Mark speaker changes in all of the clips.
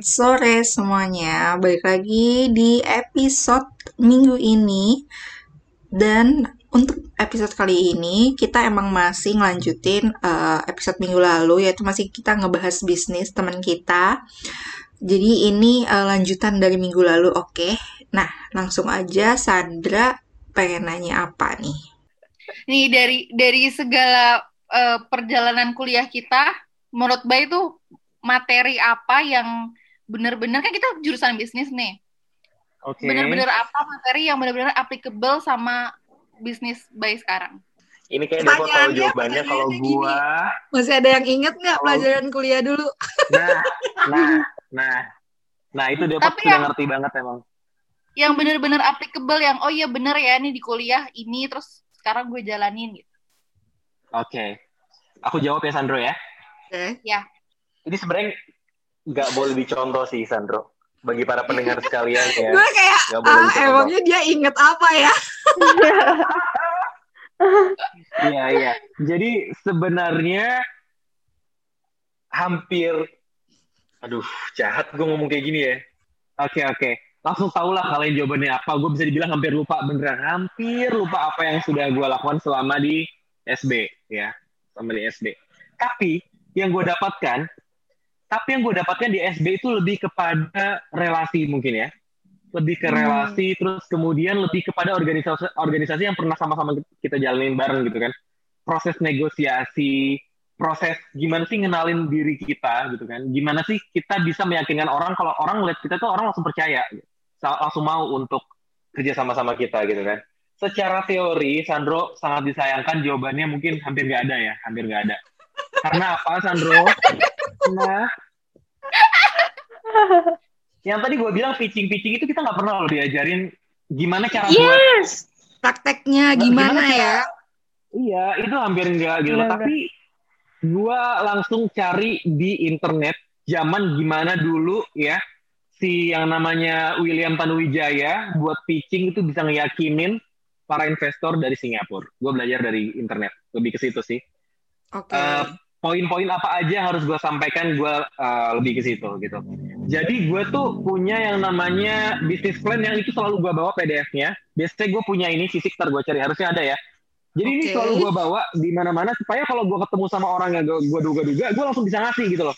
Speaker 1: selamat sore semuanya. Balik lagi di episode minggu ini. Dan untuk episode kali ini, kita emang masih ngelanjutin uh, episode minggu lalu, yaitu masih kita ngebahas bisnis teman kita. Jadi ini uh, lanjutan dari minggu lalu, oke. Okay? Nah, langsung aja Sandra pengen nanya apa nih?
Speaker 2: Nih dari dari segala uh, perjalanan kuliah kita, menurut Bay itu materi apa yang benar-benar kan kita jurusan bisnis nih. Oke. Okay. Benar-benar apa materi yang benar-benar applicable sama bisnis bayi sekarang?
Speaker 3: Ini kayak dia tahu jawabannya kalau gua
Speaker 1: masih ada yang inget nggak oh. pelajaran kuliah dulu?
Speaker 3: Nah, nah, nah, nah itu dia Tapi sudah yang, ngerti banget emang.
Speaker 2: Yang benar-benar applicable yang oh iya bener ya ini di kuliah ini terus sekarang gue jalanin gitu.
Speaker 3: Oke, okay. aku jawab ya Sandro ya.
Speaker 2: Oke. Okay. Ya
Speaker 3: ini sebenarnya nggak boleh dicontoh sih Sandro bagi para pendengar sekalian ya.
Speaker 1: Gue kayak ah, emangnya dia inget apa ya?
Speaker 3: Iya iya. Jadi sebenarnya hampir, aduh jahat gue ngomong kayak gini ya. Oke oke. Langsung tau lah kalian jawabannya apa. Gue bisa dibilang hampir lupa beneran. Hampir lupa apa yang sudah gue lakukan selama di SB ya, selama di SB. Tapi yang gue dapatkan tapi yang gue dapatkan di SB itu lebih kepada relasi mungkin ya. Lebih ke hmm. relasi, hmm. terus kemudian lebih kepada organisasi organisasi yang pernah sama-sama kita jalanin bareng gitu kan. Proses negosiasi, proses gimana sih ngenalin diri kita gitu kan. Gimana sih kita bisa meyakinkan orang kalau orang lihat kita tuh orang langsung percaya, gitu. langsung mau untuk kerja sama-sama kita gitu kan. Secara teori, Sandro sangat disayangkan jawabannya mungkin hampir nggak ada ya, hampir nggak ada. Karena apa, Sandro? Nah, yang tadi gue bilang pitching-pitching itu kita nggak pernah loh diajarin gimana cara
Speaker 1: yes. buat prakteknya gimana, gimana ya
Speaker 3: iya itu hampir enggak gitu Benar. tapi gue langsung cari di internet zaman gimana dulu ya si yang namanya William Tanuwijaya buat pitching itu bisa ngeyakinin para investor dari Singapura. Gue belajar dari internet, lebih ke situ sih.
Speaker 1: Oke. Okay. Uh,
Speaker 3: poin-poin apa aja yang harus gue sampaikan gue uh, lebih ke situ gitu. Jadi gue tuh punya yang namanya bisnis plan yang itu selalu gue bawa PDF-nya. Biasanya gue punya ini fisik ntar gue cari harusnya ada ya. Jadi okay. ini selalu gue bawa di mana-mana supaya kalau gue ketemu sama orang yang gue duga-duga, gue langsung bisa ngasih gitu loh.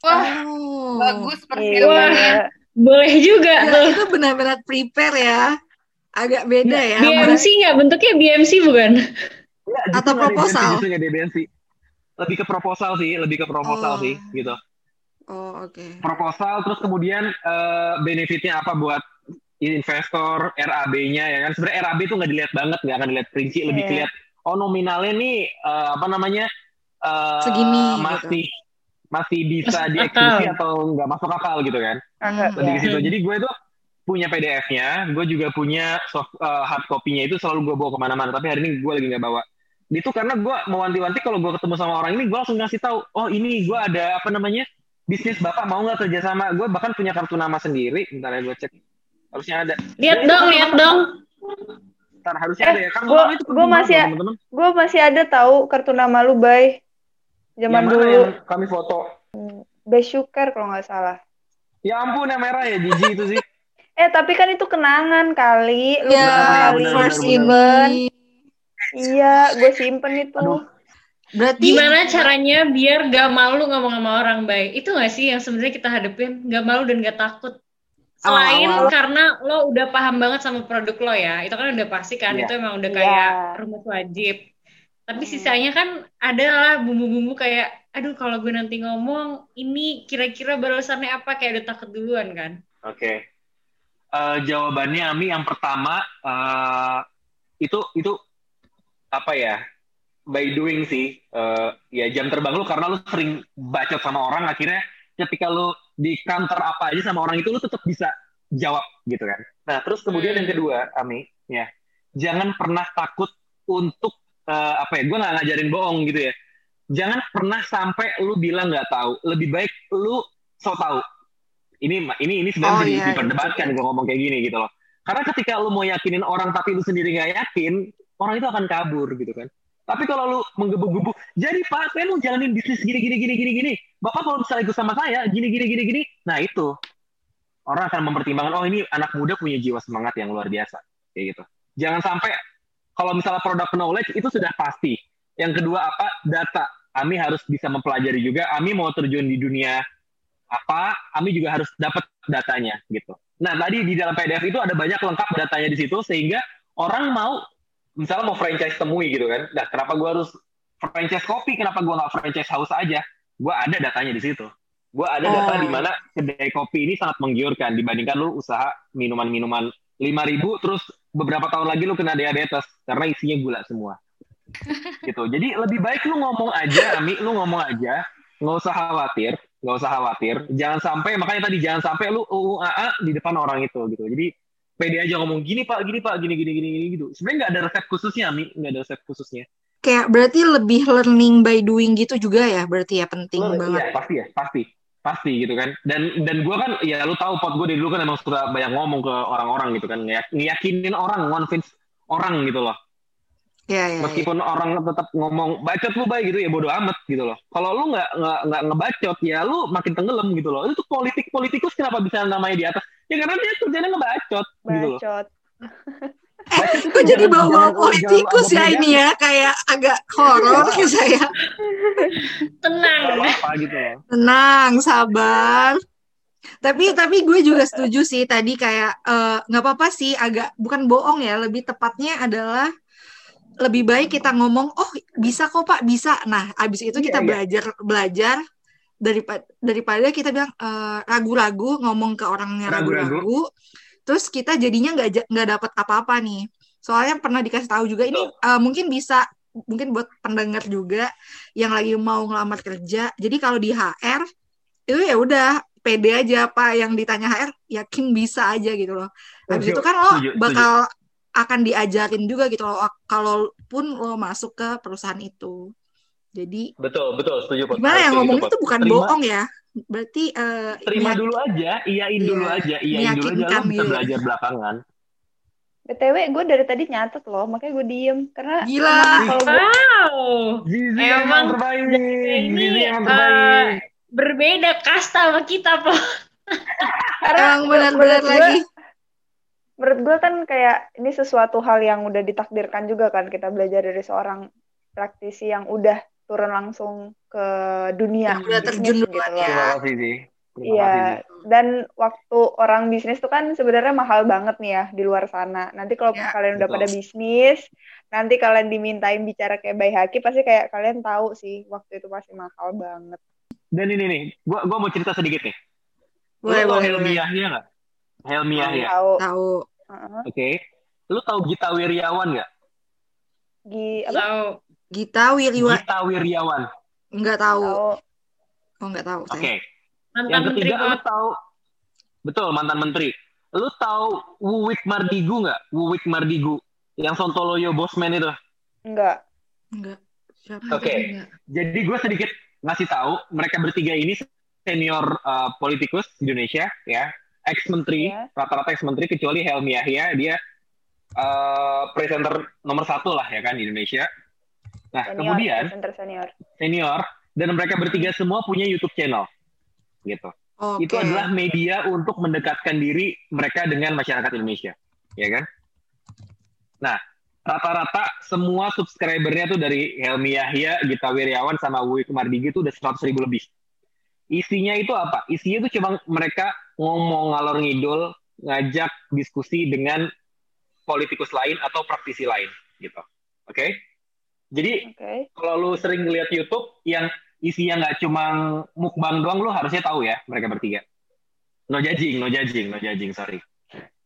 Speaker 2: Wah, oh. bagus persiapannya.
Speaker 1: Boleh juga ya, tuh. Itu benar-benar prepare ya. Agak beda ya.
Speaker 4: BMC nggak bentuknya BMC bukan?
Speaker 3: Ya, Atau proposal? BMC lebih ke proposal sih, lebih ke proposal oh. sih gitu.
Speaker 1: Oh, oke. Okay.
Speaker 3: Proposal terus kemudian uh, benefitnya apa buat investor, RAB-nya ya kan. Sebenarnya RAB itu nggak dilihat banget, nggak akan dilihat rinci, yeah. lebih dilihat oh nominalnya nih uh, apa namanya?
Speaker 1: Uh, Segini
Speaker 3: masih gitu. masih bisa dieksekusi atau nggak masuk akal gitu kan. Uh, lebih ke situ. Jadi gue itu punya PDF-nya, gue juga punya soft uh, hard copy-nya itu selalu gue bawa ke mana-mana. Tapi hari ini gue lagi nggak bawa itu karena gue mau wanti-wanti kalau gue ketemu sama orang ini gue langsung ngasih tahu oh ini gue ada apa namanya bisnis bapak mau nggak kerja sama? Gue bahkan punya kartu nama sendiri bentar ya gue cek. Harusnya ada.
Speaker 4: Lihat dong lihat dong.
Speaker 3: Ntar harusnya eh, ada ya.
Speaker 4: gue gue masih gue masih ada tahu kartu nama lu bay. Zaman yang dulu. yang
Speaker 3: kami foto?
Speaker 4: Besuker kalau nggak salah.
Speaker 3: Ya ampun yang merah ya Jiji itu sih.
Speaker 4: Eh tapi kan itu kenangan kali.
Speaker 1: Lu ya, kali. first event
Speaker 4: Iya, gue simpen itu. Aduh.
Speaker 1: Berarti
Speaker 4: gimana caranya biar gak malu ngomong sama orang baik? Itu gak sih yang sebenarnya kita hadepin? Gak malu dan gak takut. Selain awal, awal. karena lo udah paham banget sama produk lo ya, itu kan udah pasti kan, yeah. itu emang udah kayak yeah. rumus wajib. Tapi hmm. sisanya kan adalah bumbu-bumbu kayak, aduh kalau gue nanti ngomong, ini kira-kira balasannya apa? Kayak udah takut duluan kan?
Speaker 3: Oke. Okay. Uh, eh, jawabannya Ami yang pertama, uh, itu itu apa ya by doing sih uh, ya jam terbang lu karena lu sering baca sama orang akhirnya ketika lu di counter apa aja sama orang itu lu tetap bisa jawab gitu kan. Nah terus kemudian yang hmm. kedua Ami ya jangan pernah takut untuk uh, apa ya gue nggak ngajarin bohong gitu ya. Jangan pernah sampai lu bilang nggak tahu. Lebih baik lu so tahu. Ini ini ini sebenarnya oh, iya, diperdebatkan iya. gue ngomong kayak gini gitu loh. Karena ketika lu mau yakinin orang tapi lu sendiri nggak yakin orang itu akan kabur gitu kan Tapi kalau lu menggebu-gebu, jadi Pak, saya mau jalanin bisnis gini gini gini gini gini. Bapak kalau misalnya ikut sama saya, gini gini gini gini. Nah itu orang akan mempertimbangkan, oh ini anak muda punya jiwa semangat yang luar biasa, kayak gitu. Jangan sampai kalau misalnya produk knowledge itu sudah pasti. Yang kedua apa? Data. Ami harus bisa mempelajari juga. Ami mau terjun di dunia apa? Ami juga harus dapat datanya gitu. Nah tadi di dalam PDF itu ada banyak lengkap datanya di situ sehingga orang mau misalnya mau franchise temui gitu kan. Nah kenapa gue harus franchise kopi? Kenapa gue nggak franchise house aja? Gue ada datanya di situ. Gue ada
Speaker 1: Oh.
Speaker 3: data di mana kedai kopi ini sangat menggiurkan dibandingkan lu usaha minuman-minuman 5000 terus beberapa tahun lagi lu kena diabetes karena isinya gula semua. gitu. Jadi lebih baik lu ngomong aja, Ami, lu ngomong aja, nggak usah khawatir, nggak usah khawatir. Jangan sampai makanya tadi jangan sampai lu UAA di depan orang itu gitu. Jadi pede aja ngomong gini Pak, gini Pak, gini gini gini gini gitu. Sebenarnya nggak ada resep khususnya, Ami, nggak ada resep khususnya.
Speaker 1: Kayak berarti lebih learning by doing gitu juga ya, berarti ya penting
Speaker 3: Lu-
Speaker 1: banget.
Speaker 3: Iya, pasti ya, pasti. Pasti gitu kan. Dan dan gue kan ya lu tahu pot gue dari dulu kan emang suka banyak ngomong ke orang-orang gitu kan. Ngeyak- Ngeyakinin orang, convince orang gitu loh.
Speaker 1: Ya, ya, ya.
Speaker 3: Meskipun orang tetap ngomong bacot lu baik gitu ya bodo amat gitu loh. Kalau lu nggak nggak ngebacot ya lu makin tenggelam gitu loh. Itu politik politikus kenapa bisa namanya di atas? Ya karena dia kerjanya ngebacot gitu loh.
Speaker 5: Bacot.
Speaker 3: Bacot itu
Speaker 1: Kok jadi bawa-bawa politikus ya ini ya, kayak agak horor ke saya.
Speaker 4: Tenang.
Speaker 3: gitu loh.
Speaker 1: Tenang, sabar. Tapi tapi gue juga setuju sih tadi kayak eh, nggak apa-apa sih agak bukan bohong ya, lebih tepatnya adalah lebih baik kita ngomong, oh bisa kok Pak, bisa. Nah, abis itu kita
Speaker 3: Iya, iya.
Speaker 1: belajar belajar daripada daripada kita bilang eh, ragu-ragu ngomong ke orangnya
Speaker 3: Ragu-ragu.
Speaker 1: ragu-ragu, terus kita jadinya nggak nggak dapat apa-apa nih. Soalnya pernah dikasih tahu juga ini eh, mungkin bisa mungkin buat pendengar juga yang lagi mau ngelamar kerja. Jadi kalau di HR itu ya udah pede aja Pak yang ditanya HR yakin bisa aja gitu loh. Habis itu kan lo
Speaker 3: setuju.
Speaker 1: bakal akan diajarin juga gitu loh kalaupun lo masuk ke perusahaan itu. Jadi
Speaker 3: Betul, betul, setuju
Speaker 1: gimana ya
Speaker 3: kayak
Speaker 1: ngomong itu bukan
Speaker 3: Terima-
Speaker 1: bohong ya. Berarti eh,
Speaker 3: Terima dulu aja, iyain dulu
Speaker 1: Iya,
Speaker 3: aja, iyain dulu aja bisa
Speaker 1: gitu.
Speaker 3: belajar belakangan.
Speaker 5: BTW gue dari tadi nyatet loh, makanya gue diem. Karena
Speaker 1: Gila.
Speaker 5: emang kalau gue
Speaker 4: Wow.
Speaker 3: Zizi
Speaker 4: Emang
Speaker 3: terbaik.
Speaker 4: ini,
Speaker 3: emang
Speaker 4: eh,
Speaker 3: terbaik.
Speaker 4: Berbeda kasta sama kita, Po.
Speaker 5: karena
Speaker 1: Emang benar-benar lagi.
Speaker 5: Menurut gue kan kayak ini sesuatu hal yang udah ditakdirkan juga kan kita belajar dari seorang praktisi yang udah turun langsung ke dunia
Speaker 1: Yang udah terjun
Speaker 5: gitu loh.
Speaker 1: ya.
Speaker 3: Terima kasih sih. Terima
Speaker 5: Iya, dan waktu orang bisnis tuh kan sebenarnya mahal banget nih ya di luar sana. Nanti kalau
Speaker 1: Ya,
Speaker 5: kalian udah
Speaker 3: betul.
Speaker 5: pada bisnis, nanti kalian dimintain bicara kayak Bay Haki, pasti kayak kalian tahu sih waktu itu pasti mahal banget.
Speaker 3: Dan ini nih, gua gua mau cerita sedikit nih.
Speaker 1: Boleh, boleh, boleh.
Speaker 3: Yahya nggak? Helmi Yahya.
Speaker 5: Tahu.
Speaker 1: Tahu.
Speaker 5: Heeh.
Speaker 3: Oke. Lu tahu Gita Wiryawan nggak?
Speaker 5: Gi apa?
Speaker 4: Tahu.
Speaker 1: Gita Wiriwa
Speaker 3: Gita Wiryawan.
Speaker 1: nggak tahu.
Speaker 5: Tahu.
Speaker 1: Oh nggak tahu
Speaker 3: Oke.
Speaker 1: saya.
Speaker 4: Mantan
Speaker 3: Yang
Speaker 4: menteri,
Speaker 3: ketiga
Speaker 4: Po.
Speaker 3: lu tahu Betul, mantan menteri. Lu tahu Wuwik Mardigu nggak? Wuwik Mardigu. Yang Sontoloyo Bosman itu.
Speaker 5: Enggak.
Speaker 1: Enggak. Siapa?
Speaker 3: Oke.
Speaker 1: Enggak.
Speaker 3: Jadi gue sedikit ngasih tahu mereka bertiga ini senior uh, politikus di Indonesia ya, ex menteri,
Speaker 5: Iya.
Speaker 3: rata-rata ex menteri kecuali Helmi Yahya dia uh, presenter nomor satu lah ya kan di Indonesia. Nah
Speaker 5: Senior,
Speaker 3: kemudian
Speaker 5: presenter senior.
Speaker 3: senior dan mereka bertiga semua punya YouTube channel gitu.
Speaker 1: Oke.
Speaker 3: Itu adalah media untuk mendekatkan diri mereka dengan masyarakat Indonesia, ya kan? Nah, rata-rata semua subscribernya tuh dari Helmi Yahya, Gita Wiryawan, sama Wui Kumardigi itu udah 100 ribu lebih. Isinya itu apa? Isinya itu cuma mereka ngomong ngalor ngidul, ngajak diskusi dengan politikus lain atau praktisi lain, gitu. Oke? Jadi
Speaker 5: Oke.
Speaker 3: kalau lu sering lihat YouTube yang isinya nggak cuma mukbang doang, lu harusnya tahu ya mereka bertiga. No judging, no judging, no judging, sorry.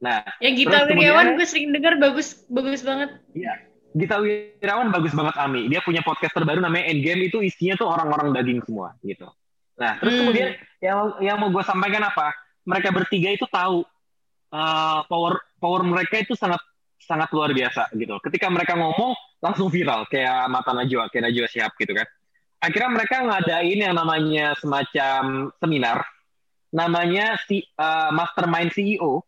Speaker 3: Nah,
Speaker 4: Yang Gita
Speaker 3: kemudian-
Speaker 4: gue sering dengar bagus bagus banget.
Speaker 3: Gita Wirawan bagus banget Ami. Dia punya podcast terbaru namanya Endgame itu isinya tuh orang-orang daging semua gitu. Nah, terus
Speaker 4: Hmm.
Speaker 3: kemudian yang yang mau gue sampaikan apa? Mereka bertiga itu tahu uh, power power mereka itu sangat sangat luar biasa gitu. Ketika mereka ngomong langsung viral kayak mata Najwa, kayak Najwa Shihab gitu kan. Akhirnya mereka ngadain yang namanya semacam seminar namanya si uh, Mastermind CEO.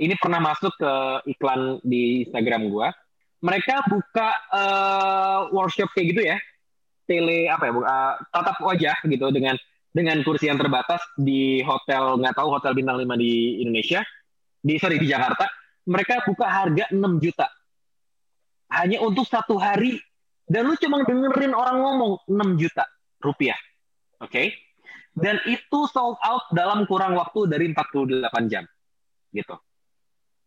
Speaker 3: Ini pernah masuk ke iklan di Instagram gua mereka buka uh, workshop kayak gitu ya, tele apa ya, uh, tatap wajah gitu dengan dengan kursi yang terbatas di hotel nggak tahu hotel bintang 5 di Indonesia, di sorry di Jakarta, mereka buka harga 6 juta hanya untuk satu hari dan lu cuma dengerin orang ngomong 6 juta rupiah, oke? Okay? Dan itu sold out dalam kurang waktu dari 48 jam, gitu.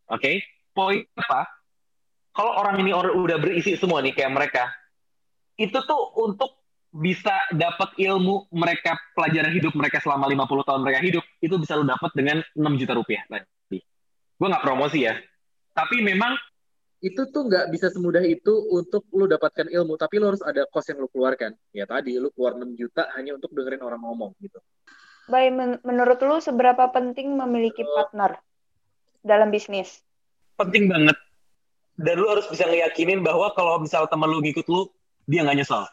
Speaker 3: Oke, okay? poin apa? Kalau orang ini udah berisi semua nih kayak mereka, itu tuh untuk bisa dapat ilmu mereka pelajaran hidup mereka selama 50 tahun mereka hidup itu bisa lu dapat dengan 6 juta rupiah tadi. Gue nggak promosi ya, tapi memang
Speaker 6: itu tuh nggak bisa semudah itu untuk lu dapatkan ilmu, tapi lu harus ada cost yang lu keluarkan. Ya tadi lu keluar 6 juta hanya untuk dengerin orang ngomong gitu.
Speaker 5: Baik, men menurut lu seberapa penting memiliki partner dalam bisnis?
Speaker 3: Penting banget. Dan lu harus bisa ngeyakinin bahwa kalau misal teman lu ngikut lu, dia nggak nyesal.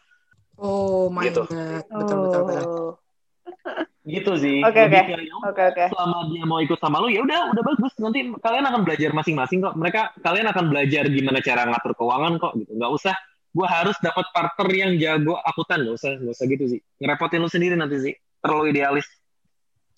Speaker 1: Oh my
Speaker 3: Gitu.
Speaker 1: god, betul betul betul.
Speaker 5: Oh.
Speaker 3: Gitu sih.
Speaker 5: Oke, oke.
Speaker 3: udah,
Speaker 5: Oke, oke.
Speaker 3: Selama dia mau ikut sama lu, ya udah, udah bagus. Nanti kalian akan belajar masing-masing kok. Mereka, kalian akan belajar gimana cara ngatur keuangan kok. Gitu. Nggak usah, gua harus dapat partner yang jago akutan. Nggak usah, nggak usah gitu sih. Ngerepotin lu sendiri nanti sih. Terlalu idealis.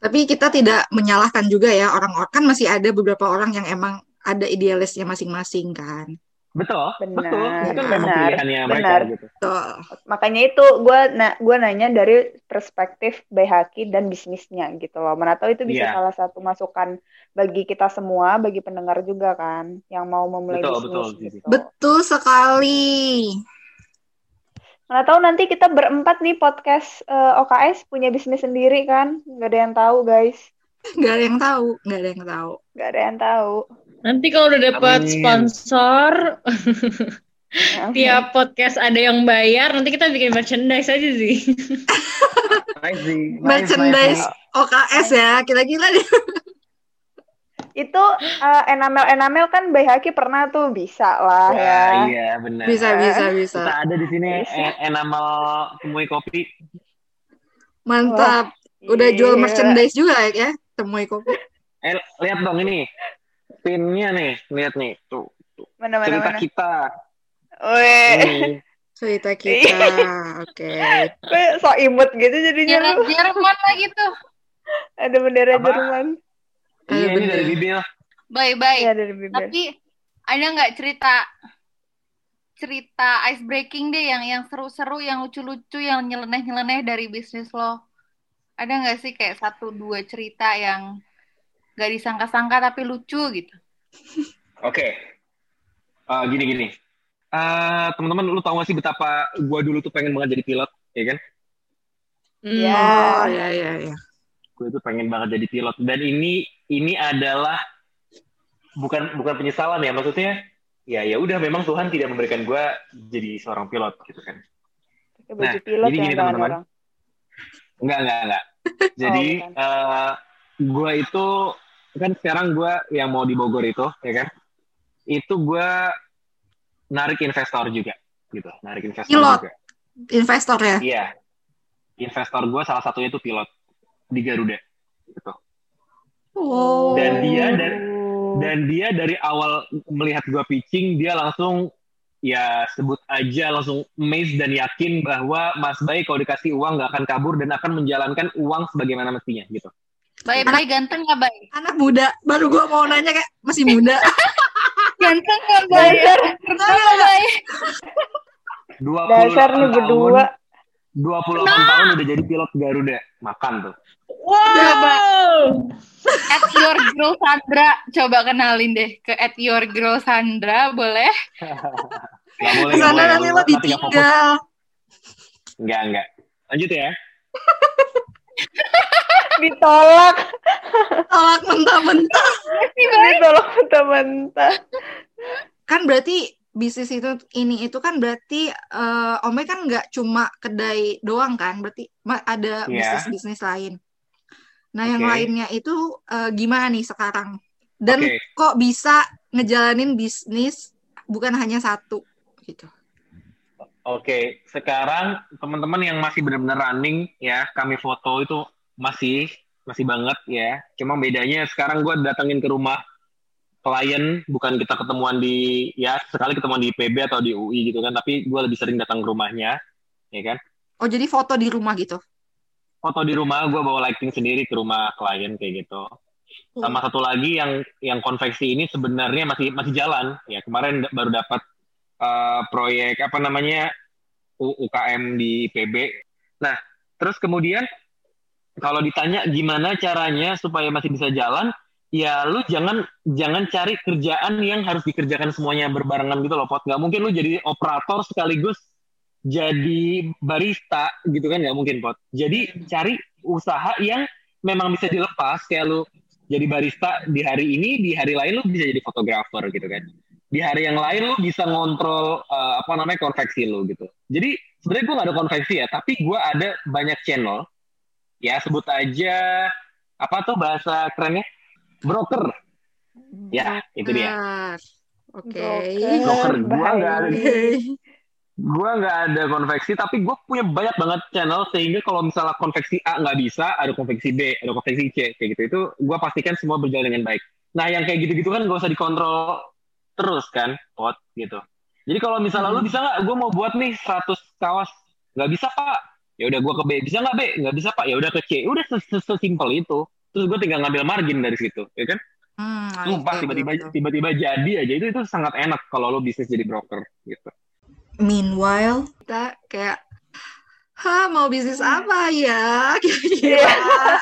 Speaker 1: Tapi kita tidak menyalahkan juga ya orang-orang kan masih ada beberapa orang yang emang ada idealisnya masing-masing kan.
Speaker 3: Betul,
Speaker 5: Benar,
Speaker 3: betul. Itu kan memang
Speaker 5: benar,
Speaker 3: pilihannya mereka
Speaker 5: benar.
Speaker 3: gitu.
Speaker 1: Betul.
Speaker 5: Makanya itu gue na gua nanya dari perspektif Bayhaki dan bisnisnya gitu loh. Mana tahu itu bisa
Speaker 3: Iya.
Speaker 5: salah satu masukan bagi kita semua, bagi pendengar juga kan, yang mau memulai
Speaker 3: Betul,
Speaker 5: bisnis
Speaker 3: betul,
Speaker 5: gitu.
Speaker 3: Zizi.
Speaker 1: Betul sekali.
Speaker 5: Mana tahu nanti kita berempat nih podcast eh, OKS punya bisnis sendiri kan, nggak ada yang tahu guys,
Speaker 1: Gak ada yang tahu, gak ada yang tahu.
Speaker 5: nggak ada yang tahu.
Speaker 4: Nanti kalau udah dapat
Speaker 3: Amin.
Speaker 4: sponsor,
Speaker 5: Ya,
Speaker 4: tiap podcast ada yang bayar, nanti kita bikin merchandise aja sih.
Speaker 3: Nice.
Speaker 1: Merchandise OKS ya, gila-gila deh.
Speaker 5: Itu eh, enamel-enamel kan Bayhaki pernah tuh bisa lah ya.
Speaker 3: Wah, iya benar.
Speaker 1: Bisa, bisa, bisa.
Speaker 3: Kita ada di sini
Speaker 5: Bisa.
Speaker 3: eh, enamal temui kopi.
Speaker 1: Mantap. Udah jual
Speaker 5: Iya.
Speaker 1: merchandise juga ya, temui kopi.
Speaker 3: Eh, lihat dong ini. Pinnya nih, lihat nih. Tuh,
Speaker 5: Mana mana
Speaker 3: cerita
Speaker 5: mana.
Speaker 3: kita.
Speaker 5: Weh.
Speaker 1: Cerita kita. Oke.
Speaker 5: gue so imut gitu jadinya
Speaker 2: Jerman,
Speaker 5: lu.
Speaker 2: Jerman lah gitu.
Speaker 5: Ada bendera
Speaker 3: Apa?
Speaker 5: Jerman.
Speaker 3: Iya, ini
Speaker 1: bener.
Speaker 3: dari Bibil.
Speaker 2: Bye-bye.
Speaker 5: Iya dari bibir.
Speaker 2: Tapi ada nggak cerita cerita ice breaking deh yang yang seru-seru, yang lucu-lucu, yang nyeleneh-nyeleneh dari bisnis lo? Ada nggak sih kayak satu dua cerita yang nggak disangka-sangka tapi lucu gitu?
Speaker 3: Oke. Eh, gini gini. Eh, teman-teman lu tahu gak sih betapa gua dulu tuh pengen banget jadi pilot, ya kan?
Speaker 5: Iya.
Speaker 1: Oh, iya, iya, iya.
Speaker 3: Gue tuh pengen banget jadi pilot dan ini ini adalah bukan bukan penyesalan ya maksudnya ya ya udah memang Tuhan tidak memberikan gua jadi seorang pilot gitu kan.
Speaker 5: Pakai baju
Speaker 3: Nah,
Speaker 5: pilot
Speaker 3: jadi
Speaker 5: ya
Speaker 3: gini, teman-teman. Enggak, enggak, enggak. Jadi
Speaker 5: bukan.
Speaker 3: eh gue itu kan sekarang gue yang mau di Bogor itu, ya kan? Itu gue narik investor juga, gitu. Narik investor
Speaker 1: Pilot.
Speaker 3: juga.
Speaker 1: Investor ya.
Speaker 3: Iya. Investor gue salah satunya itu pilot di Garuda, gitu.
Speaker 1: Oh.
Speaker 3: Dan dia dan dan dia dari awal melihat gue pitching, dia langsung ya sebut aja langsung amazed dan yakin bahwa Mas Bay kalau dikasih uang nggak akan kabur dan akan menjalankan uang sebagaimana mestinya, gitu.
Speaker 2: Baik, baik ganteng nggak baik?
Speaker 1: anak muda. Baru gua mau nanya kayak masih muda.
Speaker 2: Ganteng nggak baik? Nggak baik?
Speaker 3: 28
Speaker 5: dasar
Speaker 3: tahun,
Speaker 5: berdua.
Speaker 3: 28 tahun udah jadi pilot Garuda. Makan tuh.
Speaker 4: Wow.
Speaker 2: At your girl Sandra, coba kenalin deh ke at your girl Sandra, boleh?
Speaker 3: Gak boleh, gak
Speaker 1: Sana
Speaker 3: boleh.
Speaker 1: nanti
Speaker 3: Lu
Speaker 1: lo
Speaker 3: gak
Speaker 1: ditinggal.
Speaker 3: Enggak, enggak. Lanjut ya.
Speaker 5: Ditolak.
Speaker 1: Tolak mentah-mentah.
Speaker 5: Ditolak mentah-mentah.
Speaker 1: Kan berarti bisnis itu ini itu kan berarti eh, Ome kan nggak cuma kedai doang kan, berarti ada
Speaker 3: Iya.
Speaker 1: bisnis-bisnis lain. Nah, yang
Speaker 3: Oke.
Speaker 1: lainnya itu eh, gimana nih sekarang? Dan
Speaker 3: Oke.
Speaker 1: kok bisa ngejalanin bisnis bukan hanya satu gitu.
Speaker 3: Oke, sekarang teman-teman yang masih benar-benar running ya, kami foto itu masih masih banget ya. Cuma bedanya sekarang gue datengin ke rumah klien bukan kita ketemuan di ya sekali ketemuan di PB atau di UI gitu kan tapi gue lebih sering datang ke rumahnya ya kan?
Speaker 1: Oh, jadi foto di rumah gitu.
Speaker 3: foto di rumah gue bawa lighting sendiri ke rumah klien kayak gitu. Sama satu lagi yang yang konveksi ini sebenarnya masih masih jalan. Ya kemarin baru dapat eh, proyek apa namanya UKM di PB nah terus kemudian kalau ditanya gimana caranya supaya masih bisa jalan ya lu jangan jangan cari kerjaan yang harus dikerjakan semuanya berbarengan gitu loh pot. Nggak mungkin lu jadi operator sekaligus jadi barista gitu kan nggak mungkin pot. Jadi cari usaha yang memang bisa dilepas kayak lu jadi barista di hari ini di hari lain lu bisa jadi fotografer gitu kan. Di hari yang lain lu bisa ngontrol eh, apa namanya konveksi lu gitu. Jadi sebenarnya gue gak ada konveksi ya tapi gue ada banyak channel ya sebut aja apa tuh bahasa kerennya? Broker. Ya itu dia.
Speaker 1: Oke.
Speaker 3: broker. Gue nggak ada gue nggak ada konveksi tapi gue punya banyak banget channel sehingga kalau misalnya konveksi A nggak bisa ada konveksi B ada konveksi C kayak gitu. Itu gue pastikan semua berjalan dengan baik. Nah yang kayak gitu-gitu kan gak usah dikontrol terus kan pot gitu. Jadi kalau misalnya lu bisa nggak? Gue mau buat nih 100 kawas. Nggak bisa pak ya udah gue ke B bisa nggak B nggak bisa pak ya udah ke C udah ses- ses- sesimpel itu terus gue tinggal ngambil margin dari situ ya kan
Speaker 1: Hmm,
Speaker 3: sumpah
Speaker 1: oke,
Speaker 3: tiba-tiba tiba-tiba jadi aja itu itu sangat enak kalau lo bisnis jadi broker gitu
Speaker 1: Meanwhile, kita kayak, ha mau bisnis apa ya? Kira-kira.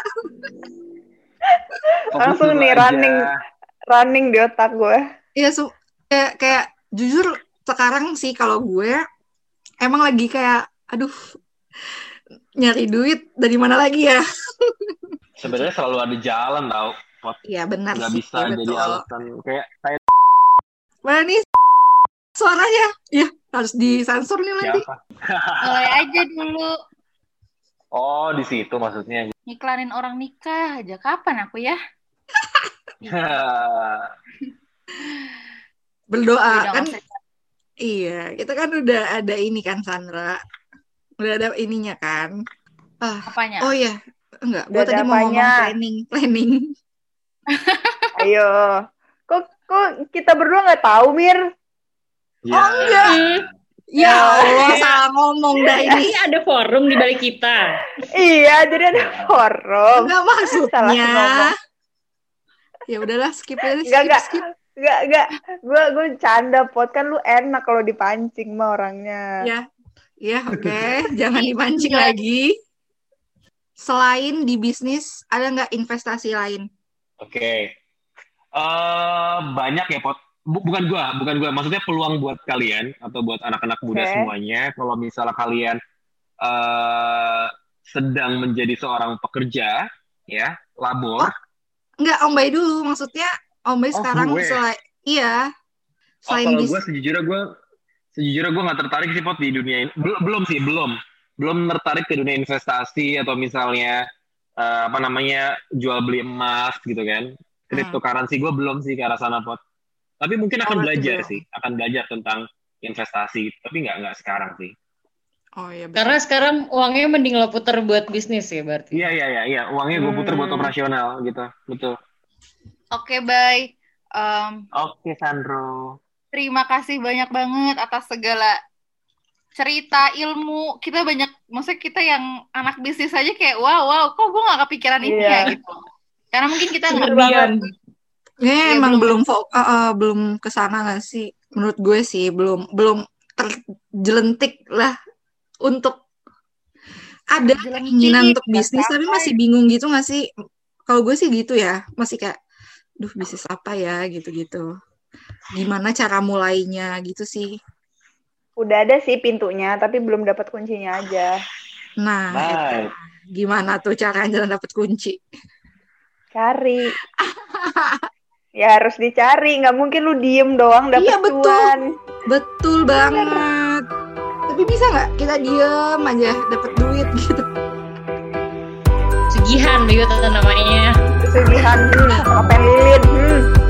Speaker 3: Fokus
Speaker 5: Langsung nih,
Speaker 3: aja.
Speaker 5: running. running di otak gue.
Speaker 1: Iya, su- kayak, kayak jujur sekarang sih kalau gue emang lagi kayak, aduh, nyari duit dari mana lagi ya?
Speaker 3: sebenarnya selalu ada jalan tau
Speaker 1: Iya benar
Speaker 3: nggak
Speaker 1: sih,
Speaker 3: bisa
Speaker 1: iya,
Speaker 3: jadi
Speaker 1: betul.
Speaker 3: alasan kayak kayak
Speaker 1: Mana nih suaranya? Ya harus disensor nih nanti.
Speaker 2: Mulai aja dulu
Speaker 3: oh di situ maksudnya
Speaker 2: ngiklanin orang nikah aja kapan aku ya?
Speaker 1: Berdoa kan? Iya, kita kan udah ada ini kan Sandra, udah ada ininya kan. Ah,
Speaker 2: apanya?
Speaker 1: oh ya, enggak, gue tadi mau ngomong planning, planning.
Speaker 5: Ayo. Kok kok kita berdua nggak tahu, Mir?
Speaker 3: ya
Speaker 1: Oh enggak, ya Allah salah ngomong dah ini.
Speaker 4: Ada forum di balik kita.
Speaker 5: iya, jadi ada forum.
Speaker 1: Enggak maksudnya. Ya udahlah skip aja, skip,
Speaker 5: enggak.
Speaker 1: skip.
Speaker 5: Enggak, enggak. Gue gue canda pot kan lu enak kalau dipancing mah orangnya.
Speaker 1: Ya, ya oke, jangan dipancing lagi. Selain di bisnis, ada nggak investasi lain?
Speaker 3: oke Eh, banyak ya pot Bu- bukan gua bukan gua maksudnya peluang buat kalian atau buat anak-anak muda
Speaker 5: Oke.
Speaker 3: semuanya kalau misalnya kalian eh sedang menjadi seorang pekerja ya labor
Speaker 1: Enggak, Om Bay dulu. Maksudnya Om Bay
Speaker 3: Oh,
Speaker 1: sekarang
Speaker 3: gue.
Speaker 1: selain iya,
Speaker 3: Oh,
Speaker 1: selain
Speaker 3: kalau
Speaker 1: bisnis.
Speaker 3: gue sejujurnya gue sejujurnya gue nggak tertarik sih pot di dunia ini. Belum, belum sih, belum. Belum tertarik ke dunia investasi atau misalnya eh, apa namanya jual beli emas gitu kan. Cryptocurrency gue belum sih ke arah sana pot. Tapi mungkin akan
Speaker 1: Oh,
Speaker 3: belajar sih, akan belajar tentang investasi. Tapi nggak nggak sekarang sih.
Speaker 1: Oh iya, betul.
Speaker 4: Karena sekarang uangnya mending lo puter buat bisnis ya berarti.
Speaker 3: Iya iya iya iya. Uangnya gue puter buat
Speaker 5: Hmm.
Speaker 3: operasional gitu. Betul.
Speaker 2: Oke, bye. Em,
Speaker 3: Oke Sandro.
Speaker 2: Terima kasih banyak banget atas segala cerita ilmu kita banyak maksudnya kita yang anak bisnis aja kayak wow wow kok gue gak kepikiran ini
Speaker 5: Iya.
Speaker 2: ya gitu karena mungkin kita nggak Iya,
Speaker 1: emang
Speaker 2: belum.
Speaker 1: belum uh, uh, belum ke sana nggak sih? Menurut gue sih belum belum terjelentik lah untuk ada keinginan untuk bisnis tapi masih bingung gitu nggak sih? Kalau gue sih gitu ya, masih kayak, duh bisnis apa ya gitu-gitu. Gimana cara mulainya gitu sih?
Speaker 5: Udah ada sih pintunya, tapi belum dapat kuncinya aja.
Speaker 1: Nah, itu. gimana tuh caranya dapat kunci?
Speaker 5: Cari. ya harus dicari, nggak mungkin lu diem doang dapet
Speaker 1: Iya, betul.
Speaker 5: cuan.
Speaker 1: Betul banget. Tapi bisa nggak kita diem aja dapat duit gitu?
Speaker 4: Segihan begitu namanya.
Speaker 5: Pesugihan, hmm, lilin, hmm.